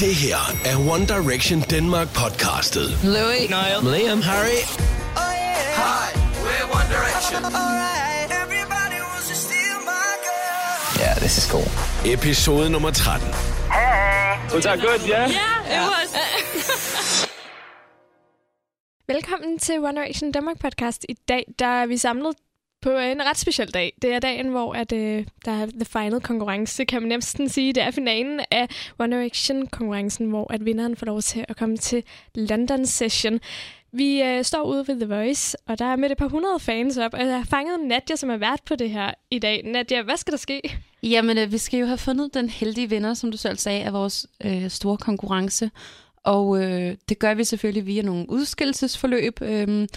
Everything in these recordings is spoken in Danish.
Det her er One Direction Denmark podcastet. Louis, Niall, Liam, Harry. Hi, we're One Direction. Yeah, this is cool. Episode nummer 13. Was that good? Yeah. Velkommen til One Direction Danmark podcast. I dag der er vi samlet på en ret speciel dag. Det er dagen, hvor at, øh, der er the final konkurrence, kan man næsten sige. Det er finalen af One Direction-konkurrencen, hvor at vinderen får lov til at komme til London Session. Vi øh, står ude ved The Voice, og der er med et par hundrede fans op, og jeg har fanget Nadia, som er vært på det her i dag. Nadia, hvad skal der ske? Jamen, øh, vi skal jo have fundet den heldige vinder, som du selv sagde, af vores øh, store konkurrence. Og øh, det gør vi selvfølgelig via nogle udskillelsesforløb øh,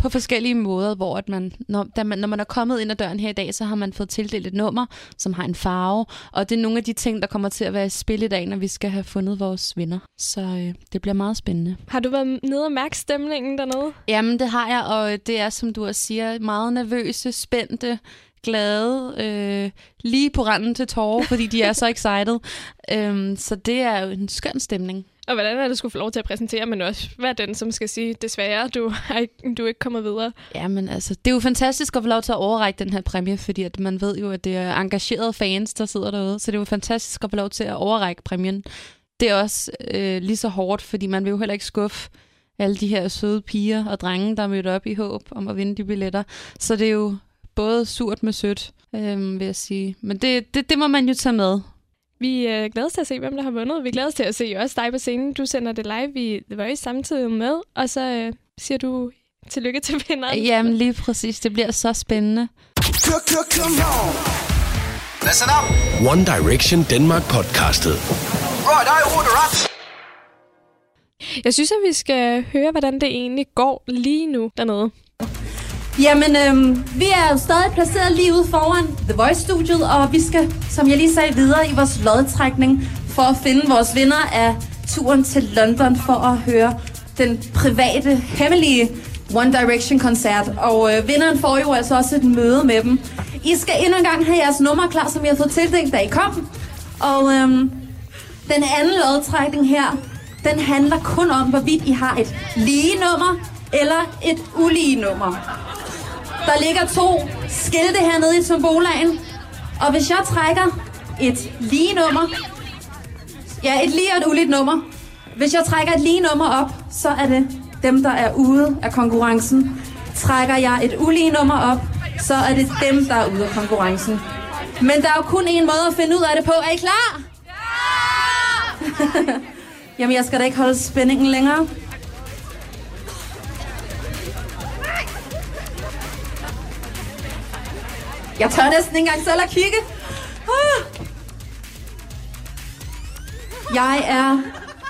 på forskellige måder, hvor at man, når, da man, når man er kommet ind ad døren her i dag, så har man fået tildelt et nummer, som har en farve. Og det er nogle af de ting, der kommer til at være i spil i dag, når vi skal have fundet vores vinder. Så øh, det bliver meget spændende. Har du været nede og mærke stemningen dernede? Jamen, det har jeg, og det er, som du også siger, meget nervøse, spændte, glade, øh, lige på randen til tårer, fordi de er så excited. Øhm, så det er jo en skøn stemning. Og hvordan er det, skulle få lov til at præsentere, men også hvad er den, som skal sige, desværre, du er ikke, du er ikke kommet videre? Jamen altså, det er jo fantastisk at få lov til at overrække den her præmie, fordi at man ved jo, at det er engagerede fans, der sidder derude. Så det er jo fantastisk at få lov til at overrække præmien. Det er også øh, lige så hårdt, fordi man vil jo heller ikke skuffe alle de her søde piger og drenge, der er mødt op i håb om at vinde de billetter. Så det er jo både surt med sødt, øh, vil jeg sige. Men det, det, det må man jo tage med. Vi øh, glæder os til at se, hvem der har vundet. Vi glæder os til at se også dig på scenen. Du sender det live i The Voice samtidig med, og så øh, siger du tillykke til vinderen. Jamen lige præcis, det bliver så spændende. Listen up. One Direction Denmark podcastet. Right, I order up. Jeg synes, at vi skal høre, hvordan det egentlig går lige nu dernede. Jamen, øhm, vi er jo stadig placeret lige ude foran The Voice-studiet, og vi skal, som jeg lige sagde, videre i vores lodtrækning for at finde vores vinder af turen til London for at høre den private, hemmelige One Direction-koncert. Og øh, vinderen får jo altså også et møde med dem. I skal endnu en gang have jeres nummer klar, som jeg har fået tildelt, da I kom. Og øhm, den anden lodtrækning her, den handler kun om, hvorvidt I har et lige nummer eller et ulige nummer. Der ligger to skilte hernede i tombolaen. Og hvis jeg trækker et lige nummer, ja, et lige og et uligt nummer. Hvis jeg trækker et lige nummer op, så er det dem, der er ude af konkurrencen. Trækker jeg et ulige nummer op, så er det dem, der er ude af konkurrencen. Men der er jo kun én måde at finde ud af det på. Er I klar? Ja! Jamen, jeg skal da ikke holde spændingen længere. Jeg tør næsten ikke engang selv at kigge. Ah. Jeg er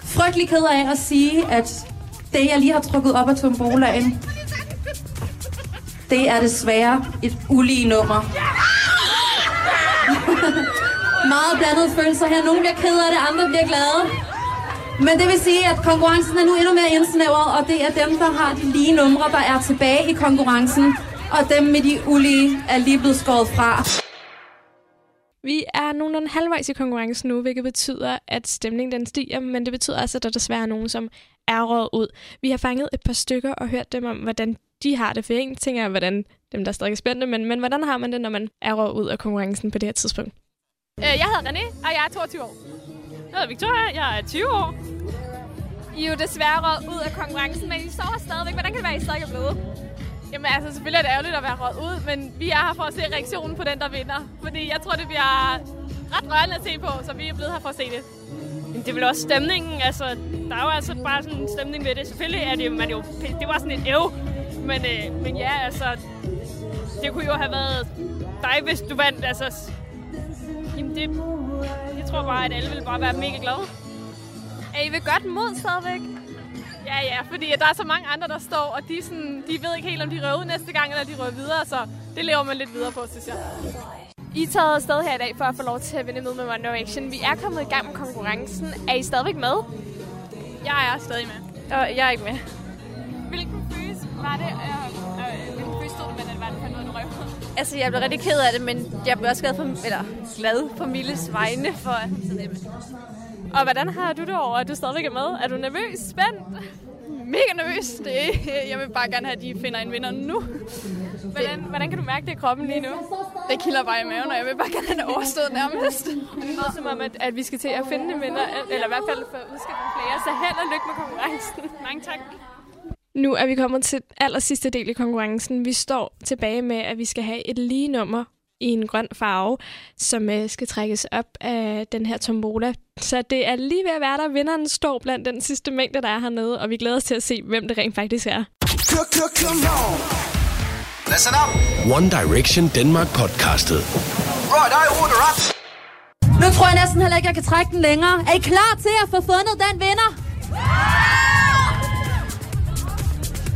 frygtelig ked af at sige, at det, jeg lige har trukket op af tombolaen, det er desværre et ulige nummer. Meget blandede følelser her. Nogle bliver ked af det, andre bliver glade. Men det vil sige, at konkurrencen er nu endnu mere indsnævret, og det er dem, der har de lige numre, der er tilbage i konkurrencen. Og dem med de ulige er lige blevet skåret fra. Vi er nogenlunde halvvejs i konkurrencen nu, hvilket betyder, at stemningen den stiger, men det betyder også, at der desværre er nogen, som er råd ud. Vi har fanget et par stykker og hørt dem om, hvordan de har det. For en ting er, hvordan dem, der er stadig er spændende, men, men hvordan har man det, når man er råd ud af konkurrencen på det her tidspunkt? Øh, Jeg hedder René, og jeg er 22 år. Jeg hedder Victoria, jeg er 20 år. I er jo desværre råd ud af konkurrencen, men I står her stadigvæk. Hvordan kan det være, at I stadig er blevet? Jamen altså, selvfølgelig er det ærgerligt at være råd ud, men vi er her for at se reaktionen på den, der vinder. Fordi jeg tror, det bliver ret rørende at se på, så vi er blevet her for at se det. Men det er vel også stemningen, altså, der er jo altså bare sådan en stemning ved det. Selvfølgelig er det, man jo, det var sådan et æv, men, øh, men ja, altså, det kunne jo have været dig, hvis du vandt, altså, jamen det, jeg tror bare, at alle ville bare være mega glade. Er I ved godt mod stadigvæk? Ja, ja, fordi der er så mange andre, der står, og de, sådan, de ved ikke helt, om de røver ud næste gang, eller de røver videre, så det lever man lidt videre på, synes jeg. I er taget afsted her i dag for at få lov til at vinde med med One Direction. Vi er kommet i gang med konkurrencen. Er I stadigvæk med? Jeg er stadig med. Og jeg er ikke med. Hvilken følelse var det? Øh, øh, hvilken følelse stod du med, det var, fandt ud af, du røv? Altså, jeg blev rigtig ked af det, men jeg blev også glad for, eller glad for Milles vegne for at med. Og hvordan har du det over, at du stadigvæk er med? Er du nervøs? Spændt? Mega nervøs. Det, jeg vil bare gerne have, at de finder en vinder nu. Hvordan, hvordan kan du mærke det i kroppen lige nu? Det kilder bare i maven, og jeg vil bare gerne have det overstået nærmest. Det lyder som om, at, at vi skal til at finde en vinder, eller i hvert fald få udskilt flere. Så held og lykke med konkurrencen. Mange tak. Nu er vi kommet til aller sidste del i konkurrencen. Vi står tilbage med, at vi skal have et lige nummer i en grøn farve, som øh, skal trækkes op af den her tombola. Så det er lige ved at være der. Vinderen står blandt den sidste mængde, der er hernede, og vi glæder os til at se, hvem det rent faktisk er. Listen up. One Direction Denmark podcastet. Right, I order up. Nu tror jeg næsten heller ikke, jeg kan trække den længere. Er I klar til at få fundet den vinder?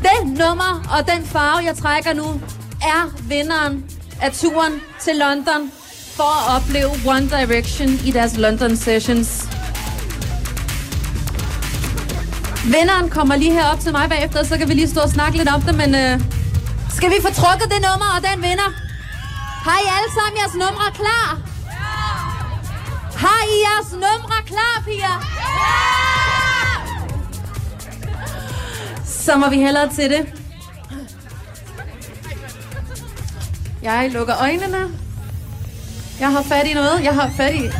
Den nummer og den farve, jeg trækker nu, er vinderen af turen til London for at opleve One Direction i deres London Sessions. Vinderen kommer lige herop til mig bagefter, så kan vi lige stå og snakke lidt om det, men øh, skal vi få trukket det nummer og den vinder? Har I alle sammen jeres numre klar? Har I jeres numre klar, piger? Så må vi hellere til det. Jeg lukker øjnene. Jeg har fat i noget. Jeg har fat i...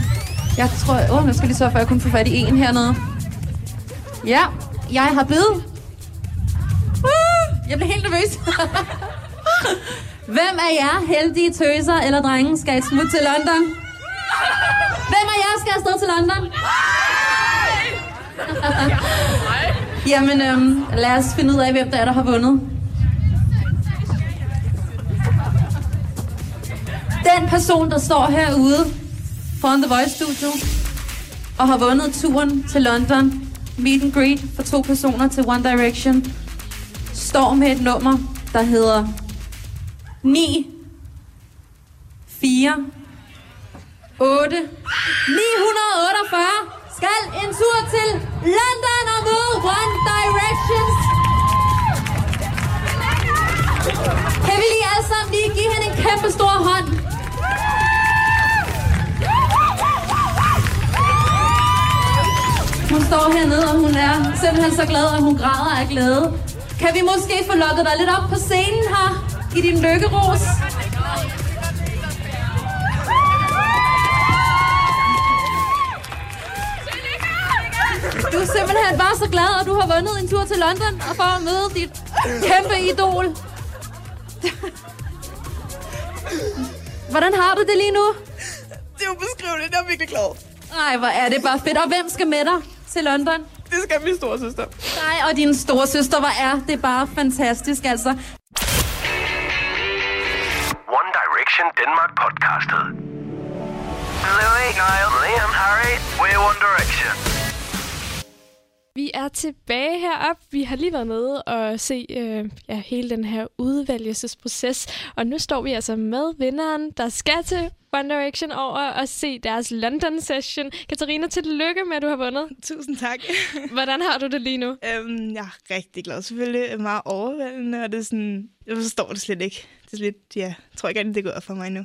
Jeg tror... Åh, oh, nu skal lige sørge for, at jeg kun får fat i en hernede. Ja, jeg har bid. Uh, jeg bliver helt nervøs. Hvem af jer heldige tøser eller drenge skal et smut til London? Hvem af jer skal afsted til London? Jamen, øhm, lad os finde ud af, hvem der er, der har vundet. Den person, der står herude foran The Voice Studio og har vundet turen til London, meet and greet for to personer til One Direction, står med et nummer, der hedder 9 4 8 948 skal en tur til London og møde One Direction. Kan vi lige alle sammen lige give hende en kæmpe stor hånd? Hun står hernede, og hun er simpelthen så glad, at hun græder af glæde. Kan vi måske få lukket dig lidt op på scenen her i din lykkeros? Du er simpelthen bare så glad, at du har vundet en tur til London og for at møde dit kæmpe idol. Hvordan har du det lige nu? Det er jo beskriveligt, jeg er virkelig glad. Nej, hvor er det bare fedt. Og hvem skal med dig til London? Det skal min store søster. Nej, og din store søster, hvor er det bare fantastisk, altså. One Direction Denmark podcastet. Louis, Niall, Liam, Harry, we're One Direction. Vi er tilbage herop. Vi har lige været nede og se øh, ja, hele den her udvælgelsesproces. Og nu står vi altså med vinderen, der skal til One Direction over og se deres London session. Katarina, tillykke med, at du har vundet. Tusind tak. Hvordan har du det lige nu? øhm, jeg er rigtig glad. Selvfølgelig er meget overvældende, og det er sådan... Jeg forstår det slet ikke. Det er lidt... Ja, jeg tror ikke, at det går for mig nu.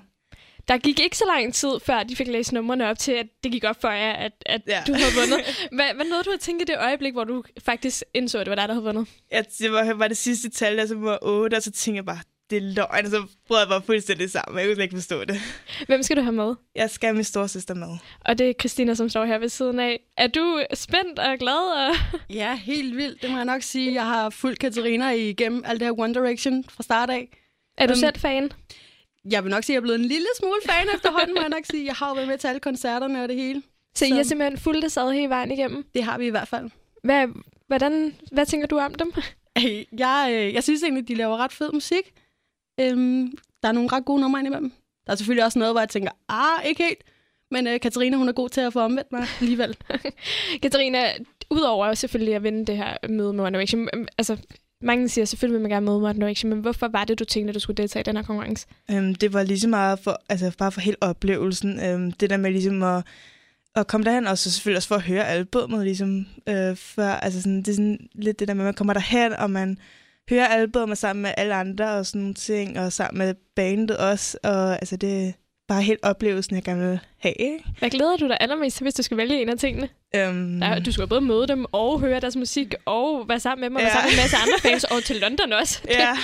Der gik ikke så lang tid, før de fik læst numrene op til, at det gik op for jer, at, at ja. Du havde vundet. Hvad, hvad nåede du at tænke i det øjeblik, hvor du faktisk indså, at det var dig, der havde vundet? Ja, det var, var det sidste tal, der som var 8, og så tænkte jeg bare, det er løgn, og så brød jeg bare fuldstændig sammen. Jeg kunne slet ikke forstå det. Hvem skal du have med? Jeg skal have min storsøster med. Og det er Christina, som står her ved siden af. Er du spændt og glad? Og... Ja, helt vildt. Det må jeg nok sige. Jeg har fulgt Katarina igennem alt det her One Direction fra start af. Er du Øhm, selv fan? Jeg vil nok sige, at jeg er blevet en lille smule fan efterhånden, må jeg nok sige. Jeg har jo været med til alle koncerterne og det hele. Så I så- har simpelthen fulgt det sad hele vejen igennem? Det har vi i hvert fald. Hvad, hvordan, hvad tænker du om dem? Jeg, øh, jeg synes egentlig, de laver ret fed musik. Øhm, der er nogle ret gode numre imellem. Der er selvfølgelig også noget, hvor jeg tænker, ah, ikke helt. Men øh, Katarina, hun er god til at få omvendt mig alligevel. Katarina, udover selvfølgelig at vinde det her møde med One Direction, altså mange siger selvfølgelig, vil man gerne møde One Direction, men hvorfor var det, du tænkte, at du skulle deltage i den her konkurrence? Øhm, det var lige så meget for, altså bare for hele oplevelsen. Øhm, det der med ligesom at, at komme derhen, og så selvfølgelig også for at høre albummet, ligesom øh, før. Altså sådan, det er sådan lidt det der med, at man kommer derhen, og man hører albumet sammen med alle andre og sådan nogle ting, og sammen med bandet også. Og altså, det bare helt oplevelsen, jeg gerne vil have. Ikke? Hvad glæder du dig allermest til, hvis du skal vælge en af tingene? Um, Der, du skal både møde dem og høre deres musik, og være sammen med dem, og være Ja. sammen med en masse andre fans, og til London også. ja,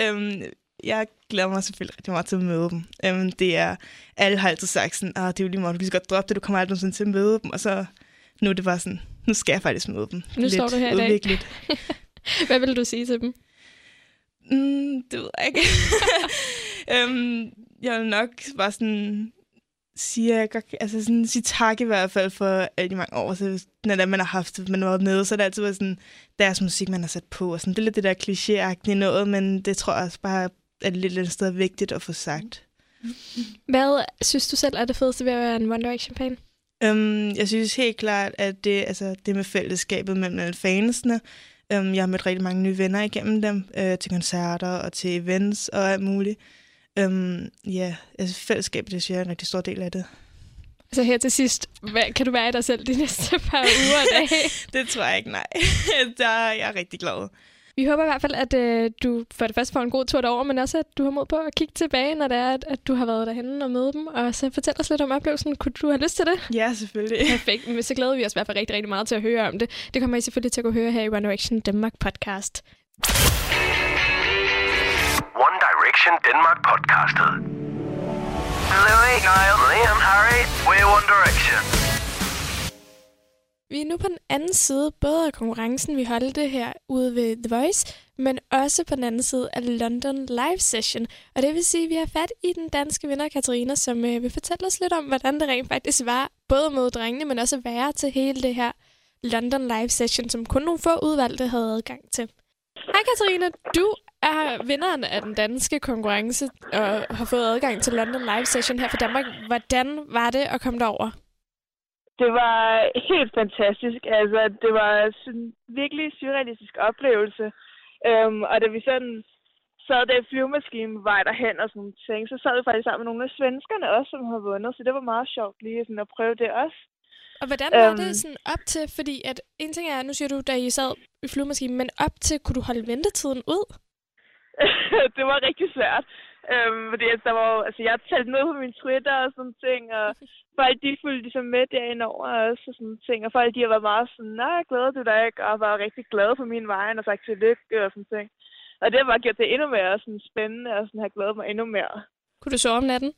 øhm, jeg glæder mig selvfølgelig rigtig meget til at møde dem. Øhm, det er, alle har altid sagt sådan, ah, det er jo lige meget, du kan lige godt droppe det, du kommer aldrig nogensinde til at møde dem, og så nu er det bare sådan, nu skal jeg faktisk møde dem. Nu står du her i dag. Hvad vil du sige til dem? Mm, det ved jeg ikke. øhm, jeg vil nok bare sådan sige, jeg godt, altså sådan, sige tak i hvert fald for alle de mange år, så når det man har haft, man har været nede, så er det altid været sådan, deres musik, man har sat på, og sådan, det er lidt det der klichéagtige noget, men det tror jeg også bare, er lidt et sted vigtigt at få sagt. Hvad synes du selv er det fedeste ved at være en One Direction-fan? Um, jeg synes helt klart, at det, altså, det med fællesskabet mellem alle fansene, um, jeg har mødt rigtig mange nye venner igennem dem, uh, til koncerter og til events og alt muligt. Um, ja, altså fællesskabet, det synes jeg er en rigtig stor del af det. Så her til sidst, hvad, kan du være i dig selv de næste par uger og dage? det tror jeg ikke, nej. Der er jeg rigtig glad. Vi håber i hvert fald, at øh, du for det første får en god tur derover, men også, at du har mod på at kigge tilbage, når det er, at, at du har været derhenne og møde dem. Og så fortæl os lidt om oplevelsen. Kunne du have lyst til det? Ja, selvfølgelig. Perfekt. Men så glæder vi os i hvert fald rigtig, rigtig meget til at høre om det. Det kommer I selvfølgelig til at kunne høre her i One Direction Danmark podcast. One Direction Denmark podcastet. Louis, Niall, Liam, Harry, we're One Direction. Vi er nu på den anden side, både af konkurrencen, vi holdte her ude ved The Voice, men også på den anden side af London Live Session. Og det vil sige, at vi har fat i den danske vinder, Katarina, som øh, vil fortælle os lidt om, hvordan det rent faktisk var, både mod drengene, men også være til hele det her London Live Session, som kun nogle få udvalgte havde adgang til. Hej Katarina, du er vinderen af den danske konkurrence og har fået adgang til London Live Session her fra Danmark. Hvordan var det at komme derover? Det var helt fantastisk. Altså, det var sådan en virkelig surrealistisk oplevelse. Øhm, og da vi sådan sad der i flyvemaskinen på vej derhen og sådan ting, så sad vi faktisk sammen med nogle af svenskerne også, som har vundet. Så det var meget sjovt lige sådan at prøve det også. Og hvordan var Øhm. det sådan op til, fordi at en ting er, nu siger du, da I sad i flyvemaskinen, men op til, kunne du holde ventetiden ud? det var rigtig svært. Øhm, fordi altså, der var, altså, jeg talte noget på min Twitter og sådan ting, og folk de fulgte ligesom med derinde over også og sådan ting. Og folk de har været meget sådan, nej, glæder du dig ikke? Og var rigtig glade på min vej og sagt tillykke og sådan ting. Og det har bare gjort det endnu mere sådan spændende og sådan har glædet mig endnu mere. Kunne du sove om natten?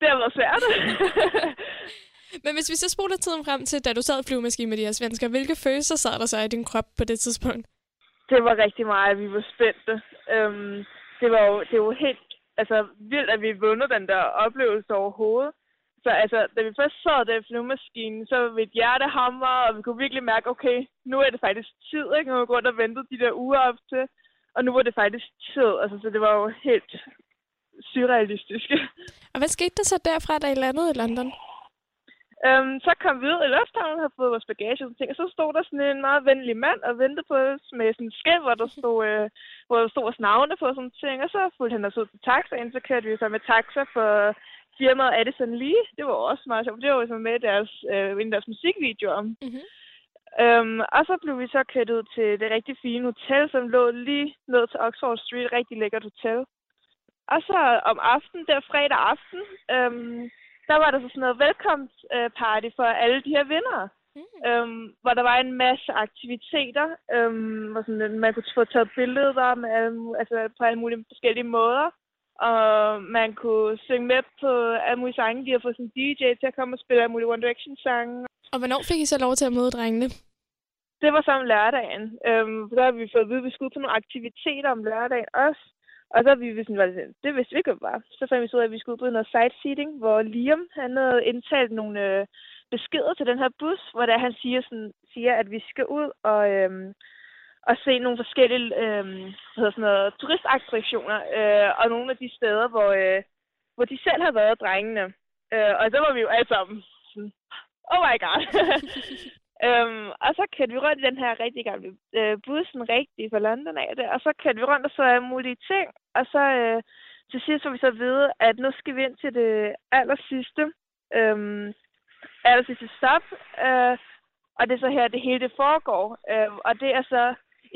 Det har været svært. Men hvis vi så spoler tiden frem til, da du sad i flyvemaskinen med de her svensker, hvilke følelser sad der så i din krop på det tidspunkt? Det var rigtig meget, at vi var spændte. Øhm, det var jo, det var helt altså, vildt, at vi vundet den der oplevelse overhovedet. Så altså, da vi først sad der i flyvemaskinen, så var mit hjerte hammer, og vi kunne virkelig mærke, okay, nu er det faktisk tid, ikke? Nu har vi gået og ventet de der uger op til, og nu var det faktisk tid. Altså, så det var jo helt surrealistisk. Og hvad skete der så derfra, da I landede i London? Øhm, så kom vi ud i lufthavnen og havde fået vores bagage og sådan ting, og så stod der sådan en meget venlig mand og ventede på os med sådan en skilt, hvor der stod, øh, hvor der stod vores navne på og sådan ting, og så fulgte han os ud til taxaen, så kørte vi så med taxa for firmaet Addison Lee. Det var også meget sjovt, det var jo så med deres, øh, i deres musikvideoer. Mm-hmm. Øhm, og så blev vi så kørt ud til det rigtig fine hotel, som lå lige ned til Oxford Street, et rigtig lækkert hotel. Og så om aftenen, der fredag aften, øhm, der var der så sådan noget velkomstparty for alle de her vinder. Mm. Øhm, hvor der var en masse aktiviteter, øhm, hvor sådan, man kunne få taget billeder med alle, altså på alle mulige forskellige måder. Og man kunne synge med på alle mulige sange. De har fået sådan en DJ til at komme og spille alle mulige One Direction-sange. Og hvornår fik I så lov til at møde drengene? Det var så om lørdagen. Øhm, der har vi fået at vide, at vi skulle på nogle aktiviteter om lørdagen også. Og så vi sådan, var det, sådan, det vidste vi ikke, bare. var. Så fandt vi så ud af, at vi skulle ud på noget sightseeing, hvor Liam han havde indtalt nogle øh, beskeder til den her bus, hvor der han siger, sådan, siger, at vi skal ud og, øh, og se nogle forskellige øh, hvad hedder sådan noget, turistattraktioner, øh, og nogle af de steder, hvor, øh, hvor de selv har været drengene. Øh, og så var vi jo alle sammen sådan, oh my god. Øhm, og så kørte vi rundt i den her rigtig gamle øh, bussen rigtig fra London af det, og så kørte vi rundt og så alle mulige ting, og så øh, til sidst får vi så at vide, at nu skal vi ind til det aller sidste, øhm, aller sidste stop, øh, og det er så her, det hele det foregår, øh, og det er så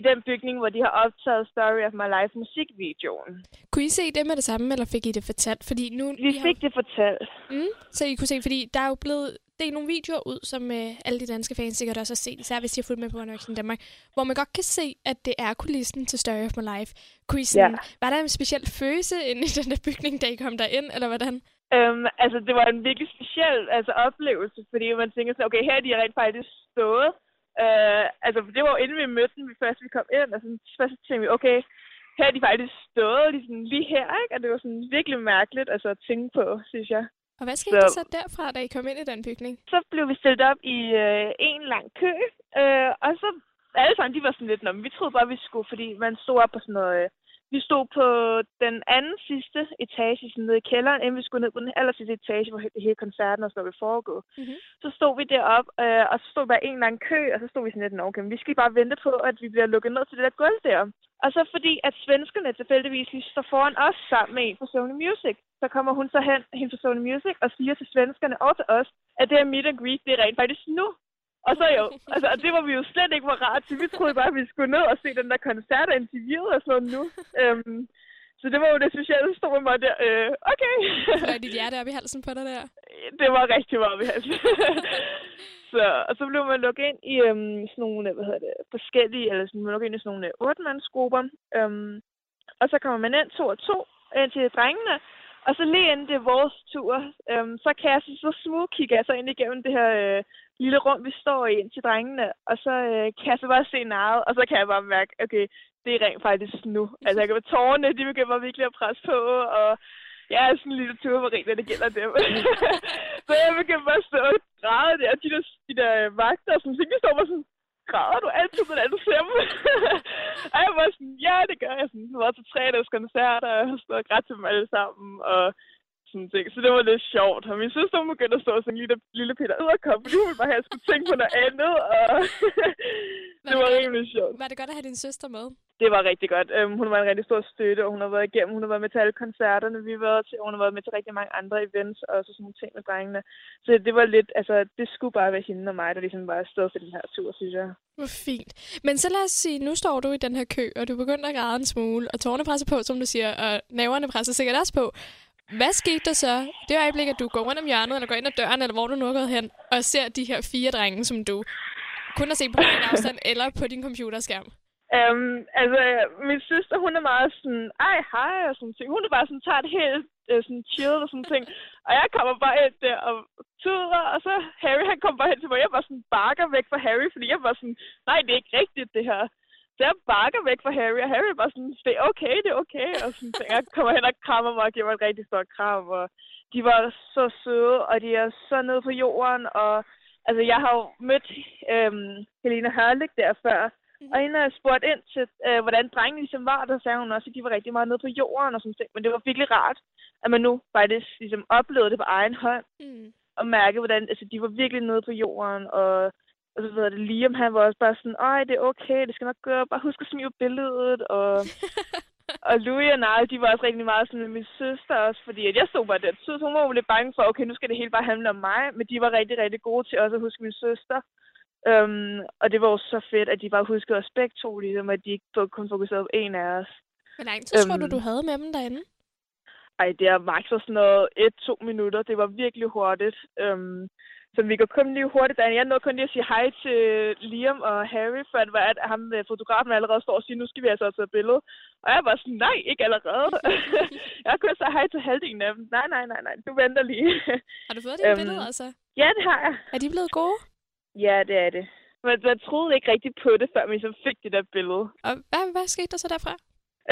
i den bygning, hvor de har optaget Story of My Life musikvideoen. Kunne I se det med det samme, eller fik I det fortalt? Fordi nu, Vi fik det fortalt. Mm, så I kunne se, fordi der er jo blevet delt nogle videoer ud, som øh, alle de danske fans sikkert også har set, især hvis de har fulgt med på One Direction Danmark, hvor man godt kan se, at det er kulissen til Story of My Life. Kunne I sådan, Ja. Var der en speciel følelse inde i den der bygning, da I kom derind, eller hvordan? Øhm, altså, det var en virkelig speciel altså, oplevelse, fordi man tænker sådan, okay, her er de rent faktisk stået. Øh, altså, det var jo inden vi mødte dem, vi først vi kom ind, og sådan, først så tænkte vi, okay, her er de faktisk stået ligesom lige her, ikke? Og det var sådan virkelig mærkeligt altså, at tænke på, synes jeg. Og hvad skete Så- der så derfra, da I kom ind i den bygning? Så blev vi stillet op i øh, en lang kø, øh, og så alle sammen, de var sådan lidt, men vi troede bare, vi skulle, fordi man stod op på sådan noget... Øh, vi stod på den anden sidste etage, sådan nede i kælderen, inden vi skulle ned på den aller sidste etage, hvor he- hele koncerten og sådan noget ville foregå. Mm-hmm. Så stod vi derop, øh, og så stod der en lang kø, og så stod vi sådan lidt, "Nå, okay, men vi skal bare vente på, at vi bliver lukket ned til det der gulv der. Og så fordi, at svenskerne tilfældigvis lige står foran os sammen med en fra Sony Music, så kommer hun så hen, hende fra Sony Music, og siger til svenskerne og til os, at det her meet and greet, det er rent faktisk nu. Og så jo, altså, og det var vi jo slet ikke parat til. Vi troede bare, at vi skulle ned og se den der koncert og interviewet og sådan noget nu. Øhm, så det var jo det specielle, så stod man bare der, øh, okay. Fløj dit hjerte op i halsen på dig der? det var rigtig meget ved halsen. så, og så blev man lukket ind i øhm, sådan nogle, hvad hedder det, forskellige, eller sådan, man lukket ind i sådan nogle øh, otte-mandsgrupper. Øhm, og så kommer man ind to og to ind til drengene. Og så lige inden det er vores tur, øhm, så kan jeg så, så smooth kigge jeg så ind igennem det her øh, lille rum, vi står i ind til drengene. Og så øh, kan jeg så bare se narret, og så kan jeg bare mærke, okay, det er rent faktisk nu. Altså jeg kan være tårerne, de begynder virkelig at presse på, og jeg er sådan en lille turmarin, når det gælder dem. så jeg begyndte bare at stå og græde der, og de der, de der vagter, så de står bare sådan, græder du altid, når du ser dem? og jeg var sådan, ja, det gør jeg. Sådan, det var til tre dages koncerter, og jeg stået og grædt til dem alle sammen, og sådan ting. Så det var lidt sjovt. Og min søster hun begyndte at stå sådan en lille, lille Peter Edderkop, fordi hun ville bare have, at jeg skulle tænke på noget andet, og det var rimelig sjovt. Var det godt at have din søster med? Det var rigtig godt. Um, hun var en rigtig stor støtte, og hun har været igennem. Hun har været med til alle koncerterne, vi har været til. Hun har været med til rigtig mange andre events, og så sådan nogle ting med drengene. Så det var lidt, altså, det skulle bare være hende og mig, der ligesom var afsted for den her tur, synes jeg. Hvor fint. Men så lad os sige, nu står du i den her kø, og du begynder at græde en smule, og tårerne presser på, som du siger, og naverne presser sikkert også på. Hvad skete der så? Det øjeblik, at du går rundt om hjørnet, eller går ind ad døren, eller hvor du nu er gået hen, og ser de her fire drenge, som du kun har set på din afstand, eller på din computerskærm. Um, altså, min søster, hun er meget sådan, ej, hej, og sådan ting. Hun er bare sådan, tager det helt øh, sådan chill og sådan ting. Og jeg kommer bare ind der og tuder, og så Harry, han kommer bare hen til mig. Jeg var sådan bakker væk fra Harry, fordi jeg var sådan, nej, det er ikke rigtigt, det her. Så jeg bakker væk fra Harry, og Harry var sådan, det er okay, det er okay. Og sådan ting. Jeg kommer hen og krammer mig og giver mig et rigtig stort kram. Og de var så søde, og de er så nede på jorden. Og altså, jeg har jo mødt øhm, Helena Hørlik der før, Mhm. og inden jeg spurgte ind til, øh, hvordan drengene ligesom var, der sagde hun også, at de var rigtig meget nede på jorden og sådan ting. Men det var virkelig rart, at man nu faktisk ligesom oplevede det på egen hånd. Mm. Og mærke, hvordan altså, de var virkelig nede på jorden. Og, og så ved det, Liam han var også bare sådan, ej, det er okay, det skal nok gå. Bare husk at smide billedet. Og, og Louis og Nile, de var også rigtig meget sådan med min søster også, fordi at jeg stod bare der. Så hun var jo lidt bange for, okay, nu skal det hele bare handle om mig. Men de var rigtig, rigtig gode til også at huske min søster. Um, og det var jo så fedt, at de bare huskede os begge to, ligesom, at de ikke kun fokuserede på en af os. Hvor lang tid tror du, Øhm. du havde med dem derinde? Ej, det er max sådan noget et-to minutter. Det var virkelig hurtigt. Um, så vi går kun lige hurtigt derinde. Jeg nåede kun lige at sige hej til Liam og Harry, for at, at ham, øh, fotografen allerede står og siger, nu skal vi altså tage et billede. Og jeg var sådan, nej, ikke allerede. jeg kunne sige hej til halvdelen af dem. Nej, nej, nej, nej, du venter lige. Har du fået dine Øhm, billeder, altså? Ja, det har jeg. Er de blevet gode? Ja, det er det. Men man troede ikke rigtigt på det, før vi så fik det der billede. Og hvad, hvad skete der så derfra?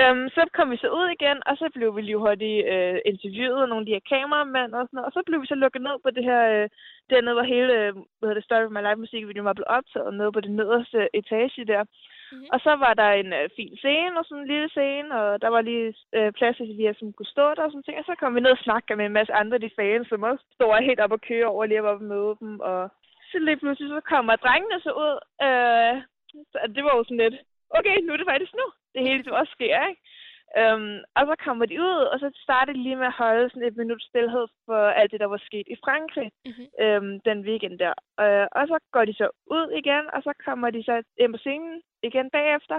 Um, så kom vi så ud igen, og så blev vi lige hurtigt øh, interviewet af nogle af de her kameramænd og sådan noget. Og så blev vi så lukket ned på det her, øh, dernede, hvor hele øh, hvad hedder det, Story of My Life musikvideo var blevet optaget, nede på det nederste etage der. Mm-hmm. Og så var der en øh, fin scene, og sådan en lille scene, og der var lige øh, plads til, at vi som kunne stå der og sådan ting. Og så kom vi ned og snakke med en masse andre af de fans, som også stod helt op og køre over lige oppe og møde dem. Og så lige pludselig så kommer drengene så ud. Øh, så det var jo sådan lidt, okay, nu er det faktisk nu. Det hele det også sker, ikke? Øhm, og så kommer de ud, og så starter de lige med at holde sådan et minut stillhed for alt det, der var sket i Frankrig mm-hmm. øhm, den weekend der. Øh, og så går de så ud igen, og så kommer de så ind på scenen igen bagefter.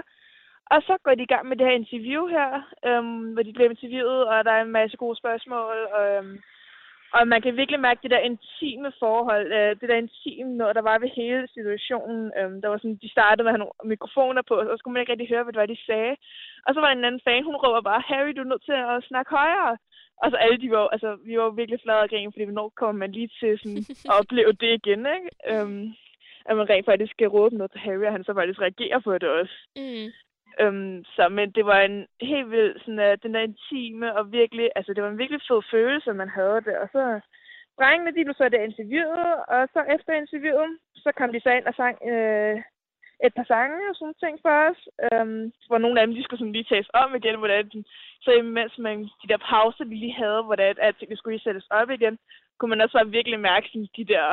Og så går de i gang med det her interview her, øhm, hvor de bliver interviewet, og der er en masse gode spørgsmål. Og, øhm, og man kan virkelig mærke det der intime forhold, øh, det der intime noget, der var ved hele situationen. Øhm, der var sådan, de startede med at have nogle mikrofoner på, og så skulle man ikke rigtig høre, hvad det var, de sagde. Og så var en anden fan, hun råber bare, Harry, du er nødt til at snakke højere. Og så alle de var, altså, vi var virkelig flade og grine, fordi hvornår kommer man lige til sådan, at opleve det igen, ikke? Øhm, at man rent faktisk skal råbe noget til Harry, og han så faktisk reagerer på det også. Mm. Øhm, så, men det var en helt vild, sådan, uh, den der intime, og virkelig, altså det var en virkelig fed følelse, man havde det. Og så, drengene, de blev så der interviewet, og så efter interviewet, så kom de så ind og sang øh, et par sange og sådan ting for os, øhm, hvor nogle af dem, de skulle sådan lige tages om igen, hvordan, så imens man, de der pauser, vi lige havde, hvordan at tingene skulle lige sættes op igen, kunne man også bare virkelig mærke sådan, de der,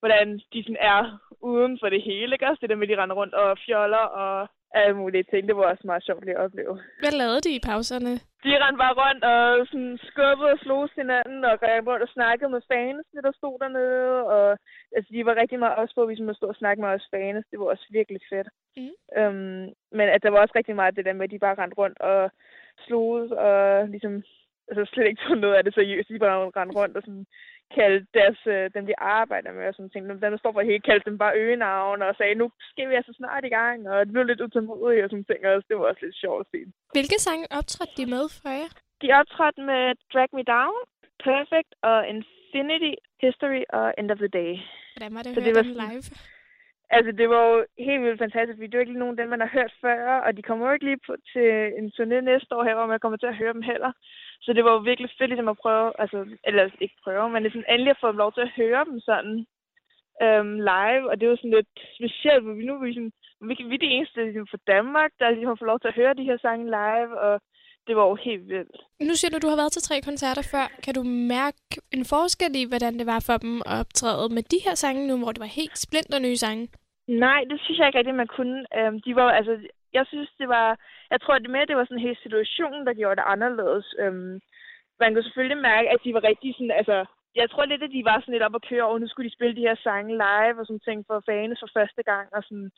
hvordan de sådan er uden for det hele, ikke? Også det der med, at de render rundt og fjoller og alle mulige ting. Det var også meget sjovt at opleve. Hvad lavede de i pauserne? De rendte bare rundt og sådan skubbede og slog hinanden og rendte rundt og snakkede med fans, der stod dernede. Og altså, de var rigtig meget også på, hvis man stod og snakke med os fans. Det var også virkelig fedt. Mm. Øhm, men at der var også rigtig meget det der med, at de bare rendte rundt og slog og ligesom altså slet ikke tog noget af det seriøst. De bare rendte rundt og sådan kaldte deres, øh, dem, de arbejder med og sådan ting. Dem, der står for helt, kaldte dem bare øgenavn og sagde, nu skal vi altså snart i gang, og det blev lidt utålmodige og sådan ting også. Det var også lidt sjovt at se. Hvilke sange optrådte de med for jer? De optrådte med Drag Me Down, Perfect og Infinity, History og End of the Day. Hvordan var det at høre det var sådan- live? Altså, det var jo helt vildt fantastisk. Vi det er jo ikke lige nogen af dem, man har hørt før, og de kommer jo ikke lige på, til en turné næste år her, hvor man kommer til at høre dem heller. Så det var jo virkelig fedt ligesom at prøve, altså, eller ikke prøve, men ligesom endelig at få lov til at høre dem sådan øhm, live, og det var sådan lidt specielt, hvor vi nu er vi, sådan, vi, vi er de eneste ligesom, fra Danmark, der ligesom har fået lov til at høre de her sange live, og det var jo helt vildt. Nu siger du, at du har været til tre koncerter før. Kan du mærke en forskel i, hvordan det var for dem at optræde med de her sange nu, hvor det var helt splinter nye sange? Nej, det synes jeg ikke rigtig, man kunne. Øhm, de var, altså, jeg synes, det var... Jeg tror, det med, det var sådan en hel situation, der gjorde det anderledes. Øhm, man kunne selvfølgelig mærke, at de var rigtig sådan... Altså, jeg tror lidt, at de var sådan lidt op og køre over, nu skulle de spille de her sange live og sådan ting for fans for første gang. Og sådan,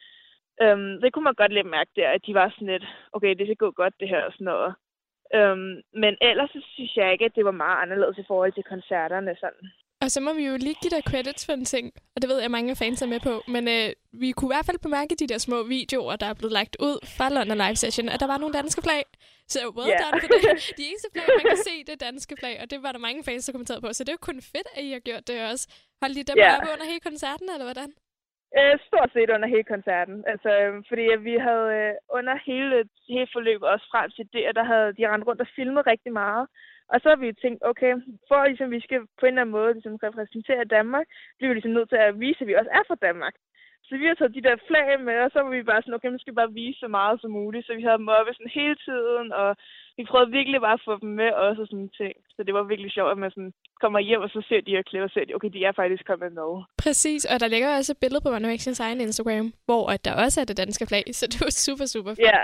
øhm, det kunne man godt lidt mærke der, at de var sådan lidt, okay, det skal gå godt det her og sådan noget. Øhm, men ellers så synes jeg ikke, at det var meget anderledes i forhold til koncerterne. Sådan. Og så må vi jo lige give dig credits for en ting, og det ved jeg, mange af fans er med på, men øh, vi kunne i hvert fald bemærke de der små videoer, der er blevet lagt ud fra London Live Session, at der var nogle danske flag. Så Ja. yeah. for det. De eneste flag, man kan se, det er danske flag, og det var der mange fans, der kommenterede på. Så det er jo kun fedt, at I har gjort det også. Holdt I dem yeah. oppe under hele koncerten, eller hvordan? Øh, stort set under hele koncerten. Altså, øh, fordi vi havde øh, under hele, hele forløbet, også frem til det, der havde de rendt rundt og filmet rigtig meget. Og så har vi tænkt, okay, for at ligesom, vi skal på en eller anden måde ligesom, repræsentere Danmark, bliver vi ligesom nødt til at vise, at vi også er fra Danmark. Så vi har taget de der flag med, og så var vi bare sådan, okay, nu skal vi bare vise så meget som muligt. Så vi havde dem oppe sådan hele tiden, og vi prøvede virkelig bare at få dem med også og sådan ting. Så det var virkelig sjovt, at man sådan kommer hjem, og så ser de her klip, og ser de, okay, de er faktisk kommet med. Præcis, og der ligger også et billede på Directions egen Instagram, hvor at der også er det danske flag, så det var super, super fedt. Ja.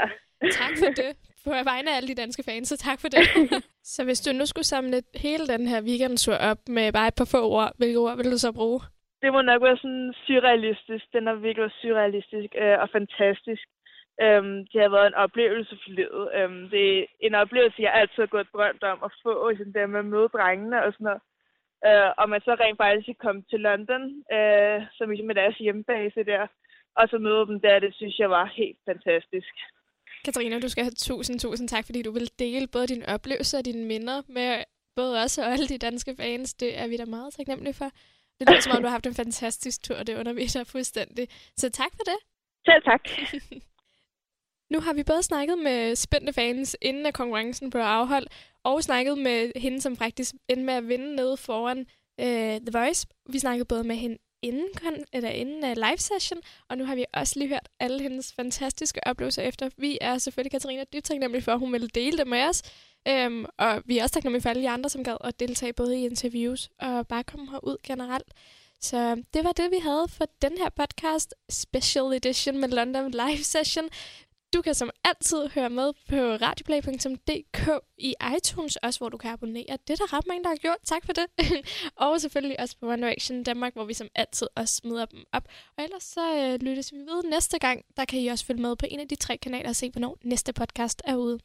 Tak for det. På vegne af alle de danske fans, så tak for det. så hvis du nu skulle samle hele den her weekendtur op med bare et par få ord, hvilke ord vil du så bruge? det må nok være sådan surrealistisk. Den har virkelig surrealistisk øh, og fantastisk. Øhm, det har været en oplevelse for livet. Øhm, det er en oplevelse, jeg altid har gået drømt om at få, sådan der med at møde drengene og sådan noget. Øh, og man så rent faktisk kom til London, øh, som ligesom er deres hjemmebase der, og så møde dem der, det synes jeg var helt fantastisk. Katarina, du skal have tusind, tusind tak, fordi du vil dele både dine oplevelser og dine minder med både os og alle de danske fans. Det er vi da meget taknemmelige for. Det lyder som om, du har haft en fantastisk tur, og det underviser fuldstændig. Så tak for det. Selv tak. Nu har vi både snakket med spændte fans, inden at konkurrencen blev afholdt, og snakket med hende, som faktisk endte med at vinde nede foran uh, The Voice. Vi snakkede både med hende inden, kon- eller inden uh, live session, og nu har vi også lige hørt alle hendes fantastiske oplevelser efter. Vi er selvfølgelig Katarina dybt taknemmelige for, at hun ville dele det med os. øhm, og vi er også taknemmelige for alle de andre, som gad at deltage både i interviews og bare komme herud generelt. Så det var det, vi havde for den her podcast, Special Edition med London Live Session. Du kan som altid høre med på radioplay.dk i iTunes, også hvor du kan abonnere. Det er der ret mange, der har gjort. Tak for det. og selvfølgelig også på One Direction Danmark, hvor vi som altid også smider dem op. Og ellers så øh, lyttes vi ved næste gang. Der kan I også følge med på en af de tre kanaler og se, hvornår næste podcast er ude.